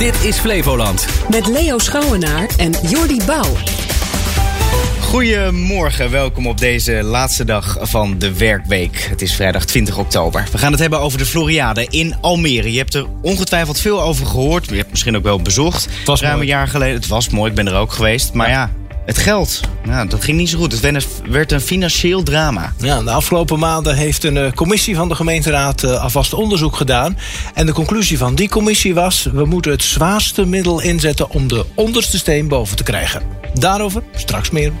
Dit is Flevoland. Met Leo Schouwenaar en Jordi Bouw. Goedemorgen, welkom op deze laatste dag van de werkweek. Het is vrijdag 20 oktober. We gaan het hebben over de Floriade in Almere. Je hebt er ongetwijfeld veel over gehoord. Je hebt misschien ook wel bezocht. Het was Ruim mooi. een jaar geleden. Het was mooi, ik ben er ook geweest. Maar ja, het geld. Nou, dat ging niet zo goed. Het werd een financieel drama. Ja, de afgelopen maanden heeft een eh, commissie van de gemeenteraad eh, alvast onderzoek gedaan. En de conclusie van die commissie was: we moeten het zwaarste middel inzetten om de onderste steen boven te krijgen. Daarover straks meer.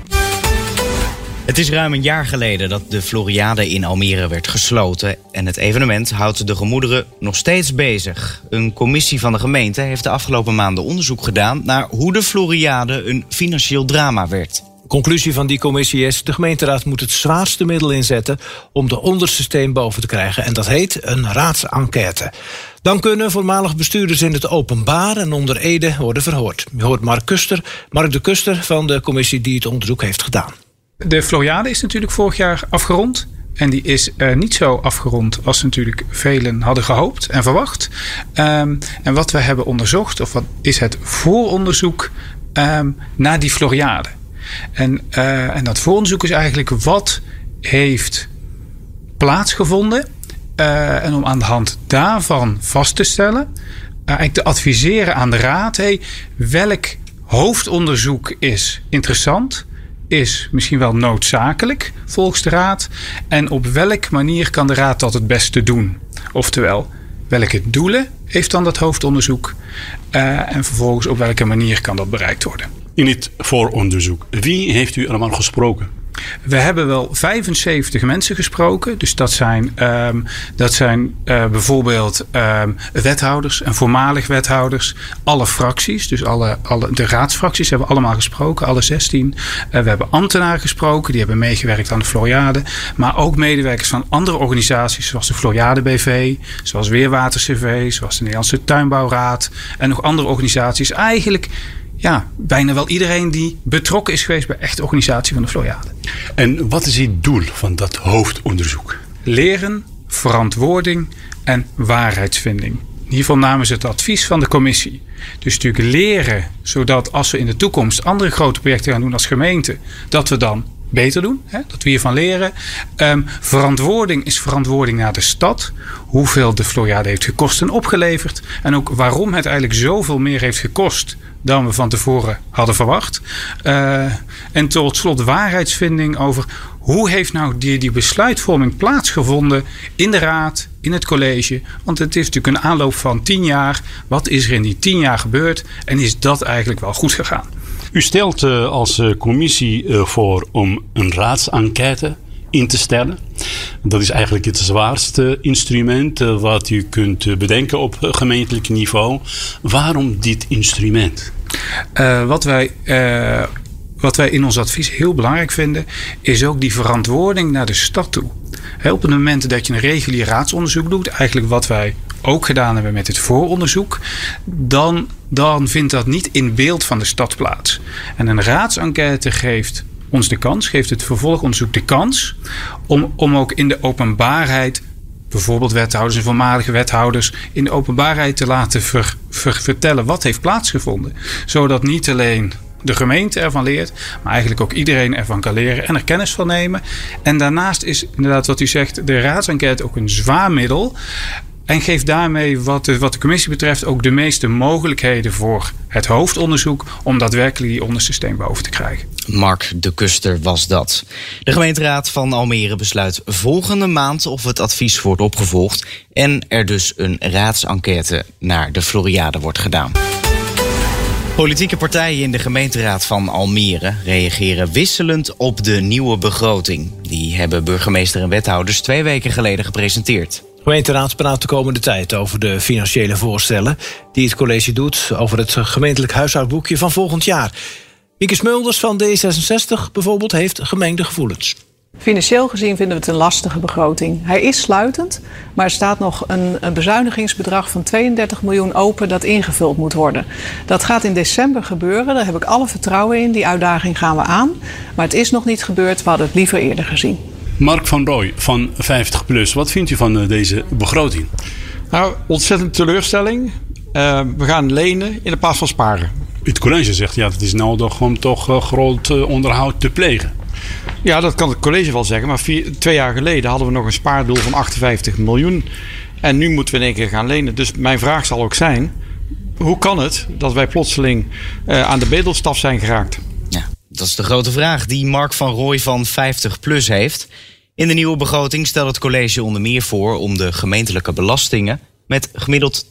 Het is ruim een jaar geleden dat de Floriade in Almere werd gesloten. En het evenement houdt de gemoederen nog steeds bezig. Een commissie van de gemeente heeft de afgelopen maanden onderzoek gedaan naar hoe de Floriade een financieel drama werd. Conclusie van die commissie is: de gemeenteraad moet het zwaarste middel inzetten om de onderste steen boven te krijgen. En dat heet een raadsenquête. Dan kunnen voormalig bestuurders in het openbaar en onder Ede worden verhoord. Je hoort Mark Mark de Kuster van de commissie die het onderzoek heeft gedaan. De Floriade is natuurlijk vorig jaar afgerond. En die is eh, niet zo afgerond als natuurlijk velen hadden gehoopt en verwacht. Ehm, en wat we hebben onderzocht, of wat is het vooronderzoek ehm, naar die Floriade. En, eh, en dat vooronderzoek is eigenlijk wat heeft plaatsgevonden. Eh, en om aan de hand daarvan vast te stellen, eigenlijk te adviseren aan de raad: hey, welk hoofdonderzoek is interessant? Is misschien wel noodzakelijk volgens de raad. En op welke manier kan de raad dat het beste doen? Oftewel, welke doelen heeft dan dat hoofdonderzoek? Uh, en vervolgens op welke manier kan dat bereikt worden? In het vooronderzoek, wie heeft u allemaal gesproken? We hebben wel 75 mensen gesproken. Dus dat zijn, um, dat zijn uh, bijvoorbeeld um, wethouders en voormalig wethouders. Alle fracties, dus alle, alle, de raadsfracties hebben we allemaal gesproken, alle 16. Uh, we hebben ambtenaren gesproken, die hebben meegewerkt aan de Floriade. Maar ook medewerkers van andere organisaties, zoals de Floriade BV, zoals Weerwater CV, zoals de Nederlandse Tuinbouwraad en nog andere organisaties. Eigenlijk ja, bijna wel iedereen die betrokken is geweest bij echte organisatie van de Floriade. En wat is het doel van dat hoofdonderzoek? Leren, verantwoording en waarheidsvinding. In ieder geval namens het advies van de commissie. Dus natuurlijk leren, zodat als we in de toekomst andere grote projecten gaan doen als gemeente, dat we dan beter doen. Hè? Dat we hiervan leren. Um, verantwoording is verantwoording naar de stad. Hoeveel de Floriade heeft gekost en opgeleverd. En ook waarom het eigenlijk zoveel meer heeft gekost dan we van tevoren hadden verwacht. Uh, en tot slot waarheidsvinding over hoe heeft nou die, die besluitvorming plaatsgevonden in de raad, in het college. Want het is natuurlijk een aanloop van tien jaar. Wat is er in die tien jaar gebeurd en is dat eigenlijk wel goed gegaan? U stelt uh, als uh, commissie voor om een raadsenquête in te stellen. Dat is eigenlijk het zwaarste instrument wat u kunt bedenken op gemeentelijk niveau. Waarom dit instrument? Uh, wat, wij, wat wij in ons advies heel belangrijk vinden, is ook die verantwoording naar de stad toe. Op het moment dat je een regulier raadsonderzoek doet, eigenlijk wat wij ook gedaan hebben met het vooronderzoek, dan, dan vindt dat niet in beeld van de stad plaats. En een raadsenquête geeft ons de kans, geeft het vervolgonderzoek de kans om, om ook in de openbaarheid bijvoorbeeld wethouders en voormalige wethouders in de openbaarheid te laten ver, ver, vertellen wat heeft plaatsgevonden. Zodat niet alleen de gemeente ervan leert, maar eigenlijk ook iedereen ervan kan leren en er kennis van nemen. En daarnaast is inderdaad wat u zegt, de raadsenquête ook een zwaar middel. En geeft daarmee, wat de, wat de commissie betreft, ook de meeste mogelijkheden voor het hoofdonderzoek om daadwerkelijk die onderste boven te krijgen. Mark de Kuster was dat. De gemeenteraad van Almere besluit volgende maand of het advies wordt opgevolgd en er dus een raadsenquête naar de Floriade wordt gedaan. Politieke partijen in de gemeenteraad van Almere reageren wisselend op de nieuwe begroting. Die hebben burgemeester en wethouders twee weken geleden gepresenteerd. De gemeenteraad praat de komende tijd over de financiële voorstellen die het college doet over het gemeentelijk huishoudboekje van volgend jaar. Mieke Smulders van D66 bijvoorbeeld heeft gemengde gevoelens. Financieel gezien vinden we het een lastige begroting. Hij is sluitend, maar er staat nog een, een, bezuinigingsbedrag van 32 miljoen open dat ingevuld moet worden. Dat gaat in december gebeuren, daar heb ik alle vertrouwen in. Die uitdaging gaan we aan. Maar het is nog niet gebeurd, we hadden het liever eerder gezien. Mark van Rooij van 50PLUS, wat vindt u van deze begroting? Nou, ontzettend teleurstelling. uh, we gaan lenen in de plaats van sparen. Het college zegt ja, het is nodig om toch uh, groot uh, onderhoud te plegen. Ja, dat kan het college wel zeggen. Maar vier, twee jaar geleden hadden we nog een spaardoel van 58 miljoen. En nu moeten we in één keer gaan lenen. Dus mijn vraag zal ook zijn: hoe kan het dat wij plotseling aan de bedelstaf zijn geraakt? Dat is de grote vraag die Mark van Rooij van 50 Plus heeft. In de nieuwe begroting stelt het college onder meer voor om de gemeentelijke belastingen met gemiddeld 10%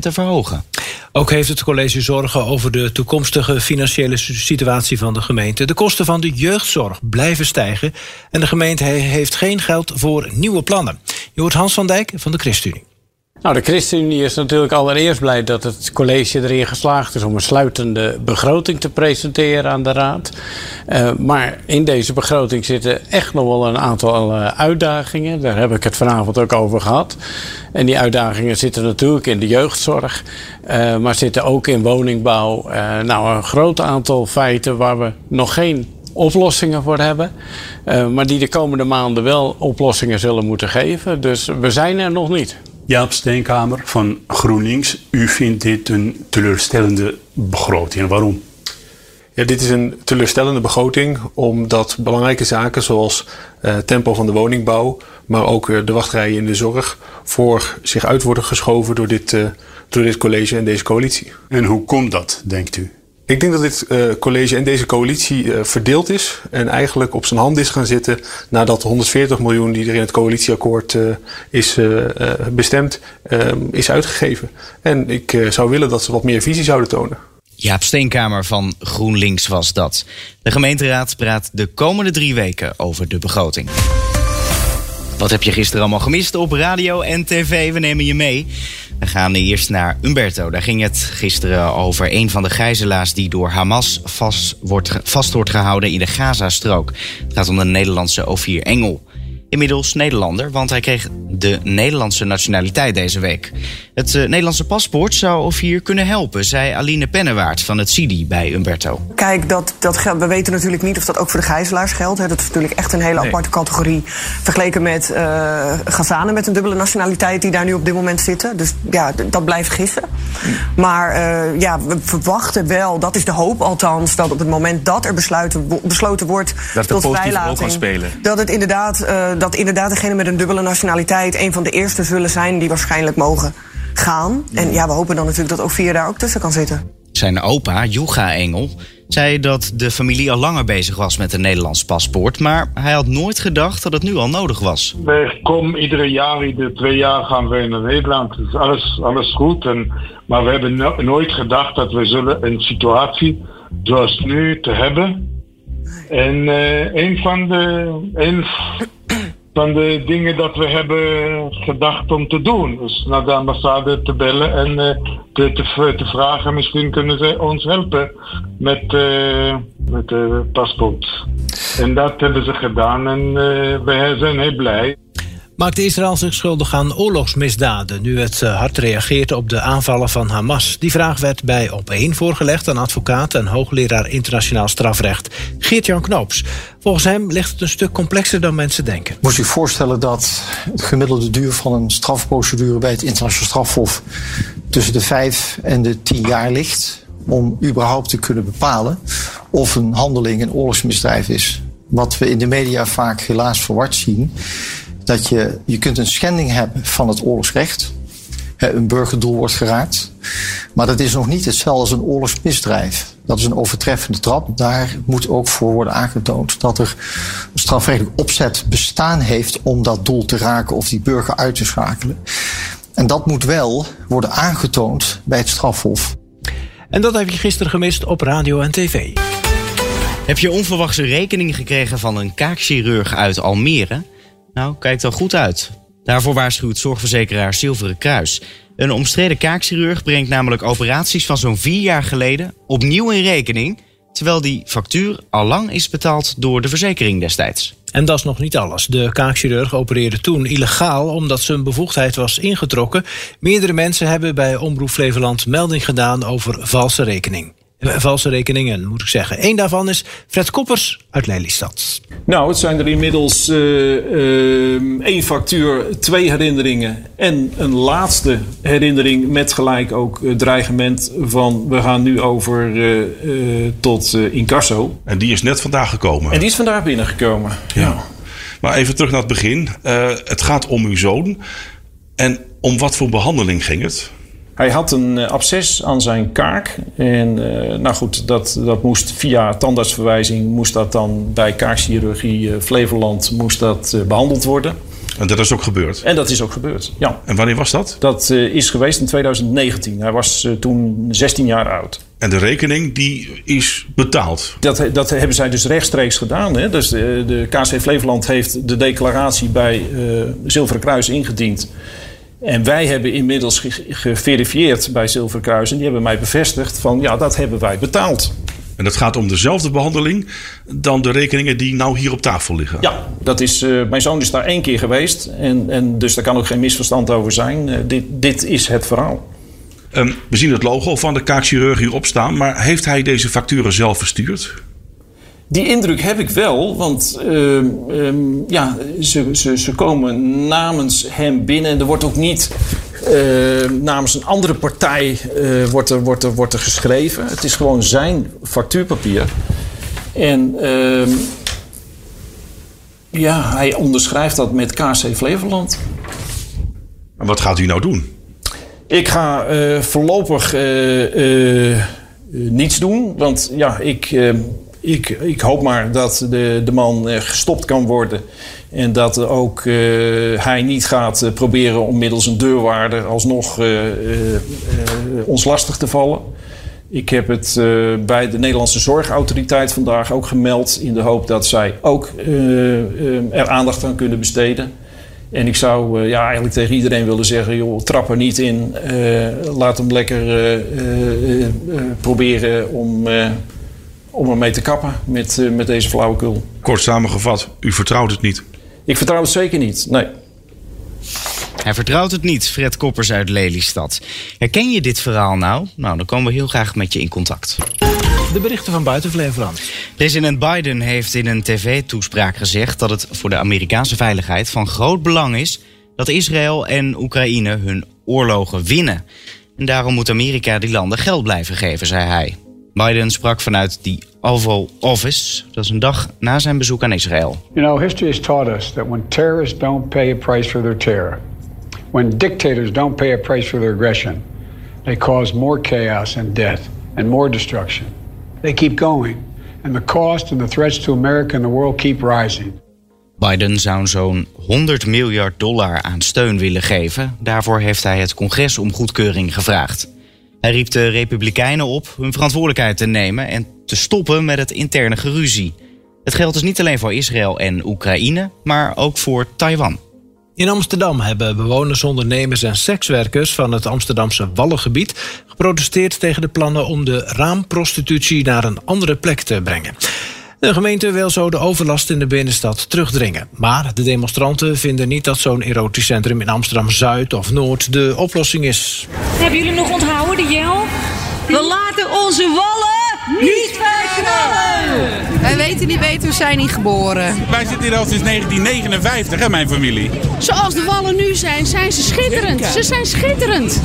te verhogen. Ook heeft het college zorgen over de toekomstige financiële situatie van de gemeente. De kosten van de jeugdzorg blijven stijgen en de gemeente heeft geen geld voor nieuwe plannen. Je hoort Hans van Dijk van de ChristenUnie. Nou, de ChristenUnie is natuurlijk allereerst blij dat het college erin geslaagd is om een sluitende begroting te presenteren aan de Raad. Uh, maar in deze begroting zitten echt nog wel een aantal uh, uitdagingen. Daar heb ik het vanavond ook over gehad. En die uitdagingen zitten natuurlijk in de jeugdzorg, uh, maar zitten ook in woningbouw. nou, een groot aantal feiten waar we nog geen oplossingen voor hebben. maar die de komende maanden wel oplossingen zullen moeten geven. Dus we zijn er nog niet. Jaap Steenkamer van GroenLinks. U vindt dit een teleurstellende begroting. Waarom? Ja, dit is een teleurstellende begroting omdat belangrijke zaken zoals uh, tempo van de woningbouw, maar ook uh, de wachtrijen in de zorg voor zich uit worden geschoven door dit, uh, door dit college en deze coalitie. En hoe komt dat, denkt u? Ik denk dat dit uh, college en deze coalitie uh, verdeeld is en eigenlijk op zijn hand is gaan zitten nadat de 140 miljoen die er in het coalitieakkoord uh, is bestemd, is uitgegeven. En ik zou willen dat ze wat meer visie zouden tonen. Jaap Steenkamer van GroenLinks was dat. De gemeenteraad praat de komende drie weken over de begroting. Wat heb je gisteren allemaal gemist op radio en tv? We nemen je mee. We gaan eerst naar Umberto. Daar ging het gisteren over een van de gijzelaars die door Hamas vast wordt, vast wordt gehouden in de Gazastrook. Het gaat om de Nederlandse Ovier Engel inmiddels Nederlander, want hij kreeg de Nederlandse nationaliteit deze week. Het uh, Nederlandse paspoort zou of hier kunnen helpen, zei Aline Pennewaard van het CIDI bij Umberto. Kijk, dat, dat geldt, we weten natuurlijk niet of dat ook voor de gijzelaars geldt. Hè. Dat is natuurlijk echt een hele nee. aparte categorie vergeleken met uh, Gazanen met een dubbele nationaliteit die daar nu op dit moment zitten. Dus ja, dat blijft gissen. Maar uh, ja, we verwachten wel, dat is de hoop althans, dat op het moment dat er besluiten, besloten wordt dat tot vrijlating, kan spelen. dat het inderdaad dat inderdaad degene met een dubbele nationaliteit een van de eerste zullen zijn die waarschijnlijk mogen gaan. En ja, we hopen dan natuurlijk dat Ophir daar ook tussen kan zitten. Zijn opa, Yuga Engel, zei dat de familie al langer bezig was met een Nederlands paspoort. Maar hij had nooit gedacht dat het nu al nodig was. We komen iedere jaar, iedere twee jaar gaan we naar Nederland. Dus alles, alles goed. En, maar we hebben no nooit gedacht dat we zullen een situatie zoals nu te hebben. En uh, een van de... Een van de dingen dat we hebben gedacht om te doen. Dus naar de ambassade te bellen en uh, te, te, te, vragen, misschien kunnen ze ons helpen met, uh, met de paspoort. En dat hebben ze gedaan en wij zijn heel blij. Maakt Israël zich schuldig aan oorlogsmisdaden nu het hard reageert op de aanvallen van Hamas? Die vraag werd bij Op1 voorgelegd aan advocaat en hoogleraar internationaal strafrecht Geert-Jan Knoops. Volgens hem ligt het een stuk complexer dan mensen denken. Moet u voorstellen dat het gemiddelde duur van een strafprocedure bij het internationaal strafhof tussen de vijf en de tien jaar ligt om überhaupt te kunnen bepalen of een handeling een oorlogsmisdrijf is. Wat we in de media vaak helaas verward zien, dat je, je kunt een schending hebben van het oorlogsrecht. Een burgerdoel wordt geraakt. Maar dat is nog niet hetzelfde als een oorlogsmisdrijf. Dat is een overtreffende trap. Daar moet ook voor worden aangetoond dat er een strafrechtelijk opzet bestaan heeft om dat doel te raken of die burger uit te schakelen. En dat moet wel worden aangetoond bij het strafhof. En dat heb je gisteren gemist op radio en tv. Heb je onverwachte rekening gekregen van een kaakchirurg uit Almere? Nou, kijkt er goed uit. Daarvoor waarschuwt zorgverzekeraar Zilveren Kruis. Een omstreden kaakchirurg brengt namelijk operaties van zo'n vier jaar geleden opnieuw in rekening, terwijl die factuur al lang is betaald door de verzekering destijds. En dat is nog niet alles. De kaakchirurg opereerde toen illegaal omdat zijn bevoegdheid was ingetrokken. Meerdere mensen hebben bij Omroep Flevoland melding gedaan over valse rekening. Valse rekeningen, moet ik zeggen. Eén daarvan is Fred Koppers uit Lelystad. Nou, het zijn er inmiddels eh, eh, één factuur, twee herinneringen en een laatste herinnering met gelijk ook eh, dreigement van we gaan nu over eh, eh, tot incasso. En die is net vandaag gekomen. En die is vandaag binnengekomen. Ja. Maar even terug naar het begin. Eh, het gaat om uw zoon. En om wat voor behandeling ging het? Hij had een eh, absces aan zijn kaak. En eh, nou goed, dat, dat moest via tandartsverwijzing... moest dat dan bij kaakchirurgie eh, Flevoland moest dat, eh, behandeld worden. En dat is ook gebeurd? En dat is ook gebeurd, ja. En wanneer was dat? Dat is geweest in 2019. Hij was toen 16 jaar oud. En de rekening die is betaald? Dat, dat hebben zij dus rechtstreeks gedaan. Hè? Dus de, de KC Flevoland heeft de declaratie bij eh Zilveren Kruis ingediend. En wij hebben inmiddels ge- geverifieerd bij Zilveren Kruis. En die hebben mij bevestigd van ja, dat hebben wij betaald. En dat gaat om dezelfde behandeling dan de rekeningen die nou hier op tafel liggen? Ja, dat is, eh, mijn zoon is daar één keer geweest. En, en dus daar kan ook geen misverstand over zijn. Eh, dit, dit is het verhaal. Ehm, we zien het logo van de kaakchirurg hierop staan. Maar heeft hij deze facturen zelf verstuurd? Die indruk heb ik wel, want ehm, ehm, ja, ze, ze, ze komen namens hem binnen. En er wordt ook niet ehm, namens een andere partij eh, wordt er, wordt er, wordt er geschreven. Het is gewoon zijn factuurpapier. En ja, hij onderschrijft dat met KC Flevoland. En wat gaat u nou doen? Ik ga eh, voorlopig eh, niets doen. Want ja, ik, ik, ik hoop maar dat de, de man eh, gestopt kan worden. En dat ook eh, hij niet gaat eh, proberen om middels een deurwaarder alsnog ons lastig te vallen. Ik heb het bij de Nederlandse Zorgautoriteit vandaag ook gemeld. In de hoop dat zij ook er aandacht aan kunnen besteden. En ik zou ja, eigenlijk tegen iedereen willen zeggen: joh, trap er niet in. Laat hem lekker proberen om, om ermee te kappen met, eh, met deze flauwekul. Kort samengevat, u vertrouwt het niet? Ik vertrouw het zeker niet. Nee. Hij vertrouwt het niet, Fred Koppers uit Lelystad. Herken je dit verhaal nou? Nou, dan komen we heel graag met je in contact. De berichten van buiten Flevoland. President Biden heeft in een tv-toespraak gezegd dat het voor de Amerikaanse veiligheid van groot belang is dat Israël en Oekraïne hun oorlogen winnen. En daarom moet Amerika die landen geld blijven geven, zei hij. Biden sprak vanuit die Oval Office. Dat is een dag na zijn bezoek aan Israël. You know, history has taught us that when terrorists don't pay a price for their terror, when dictators don't pay a price for their aggression, they cause more chaos and death and more destruction. They keep going, and the cost and the threats to America and the world keep rising. Biden zou zo'n 100 miljard dollar aan steun willen geven. Daarvoor heeft hij het congres om goedkeuring gevraagd. Hij riep de Republikeinen op hun verantwoordelijkheid te nemen en te stoppen met het interne geruzie. Het geldt dus niet alleen voor Israël en Oekraïne, maar ook voor Taiwan. In Amsterdam hebben bewoners, ondernemers en sekswerkers van het Amsterdamse Wallengebied geprotesteerd tegen de plannen om de raamprostitutie naar een andere plek te brengen. De gemeente wil zo de overlast in de binnenstad terugdringen. Maar de demonstranten vinden niet dat zo'n erotisch centrum in Amsterdam Zuid of Noord de oplossing is. Hebben jullie nog onthouden, de Jel? We laten onze wallen niet verknallen! Wij weten niet beter, we zijn niet geboren. Wij zitten hier al sinds 1959, hè, mijn familie. Zoals de wallen nu zijn, zijn ze schitterend. Ze zijn schitterend.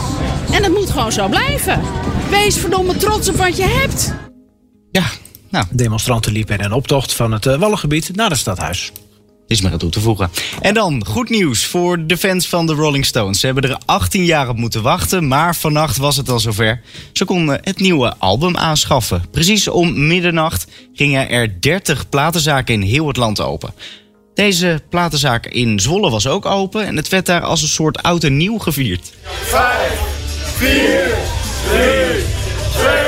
En dat moet gewoon zo blijven. Wees verdomme trots op wat je hebt. Nou. Demonstranten liepen in een optocht van het eh, Wallengebied naar het stadhuis. Is maar aan toe te voegen. En dan goed nieuws voor de fans van de Rolling Stones. Ze hebben er 18 jaar op moeten wachten, maar vannacht was het al zover. Ze konden het nieuwe album aanschaffen. Precies om middernacht gingen er 30 platenzaken in heel het land open. Deze platenzaak in Zwolle was ook open en het werd daar als een soort oud en nieuw gevierd. 5, 4, 3, 2,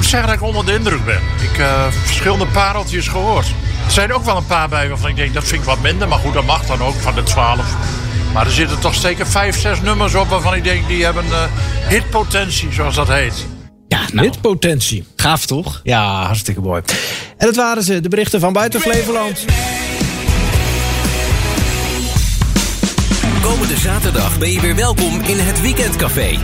moet zeggen dat ik onder de indruk ben. Ik heb verschillende pareltjes gehoord. Er zijn ook wel een paar bij waarvan ik denk dat vind ik wat minder. Maar goed, dat mag dan ook van de 12. Maar er zitten toch zeker 5, 6 nummers op waarvan ik denk die hebben uh, hitpotentie, zoals dat heet. Ja, nou. Hitpotentie. Gaaf toch? Ja, hartstikke mooi. En dat waren ze, de berichten van buiten Flevoland. Komende zaterdag ben je weer welkom in het Weekendcafé.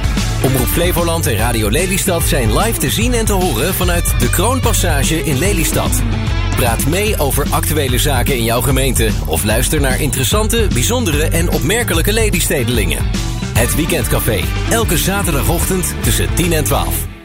Omroep Flevoland en Radio Lelystad zijn live te zien en te horen vanuit de Kroonpassage in Lelystad. Praat mee over actuele zaken in jouw gemeente of luister naar interessante, bijzondere en opmerkelijke Lelystedelingen. Het Weekendcafé, elke zaterdagochtend tussen 10 en 12.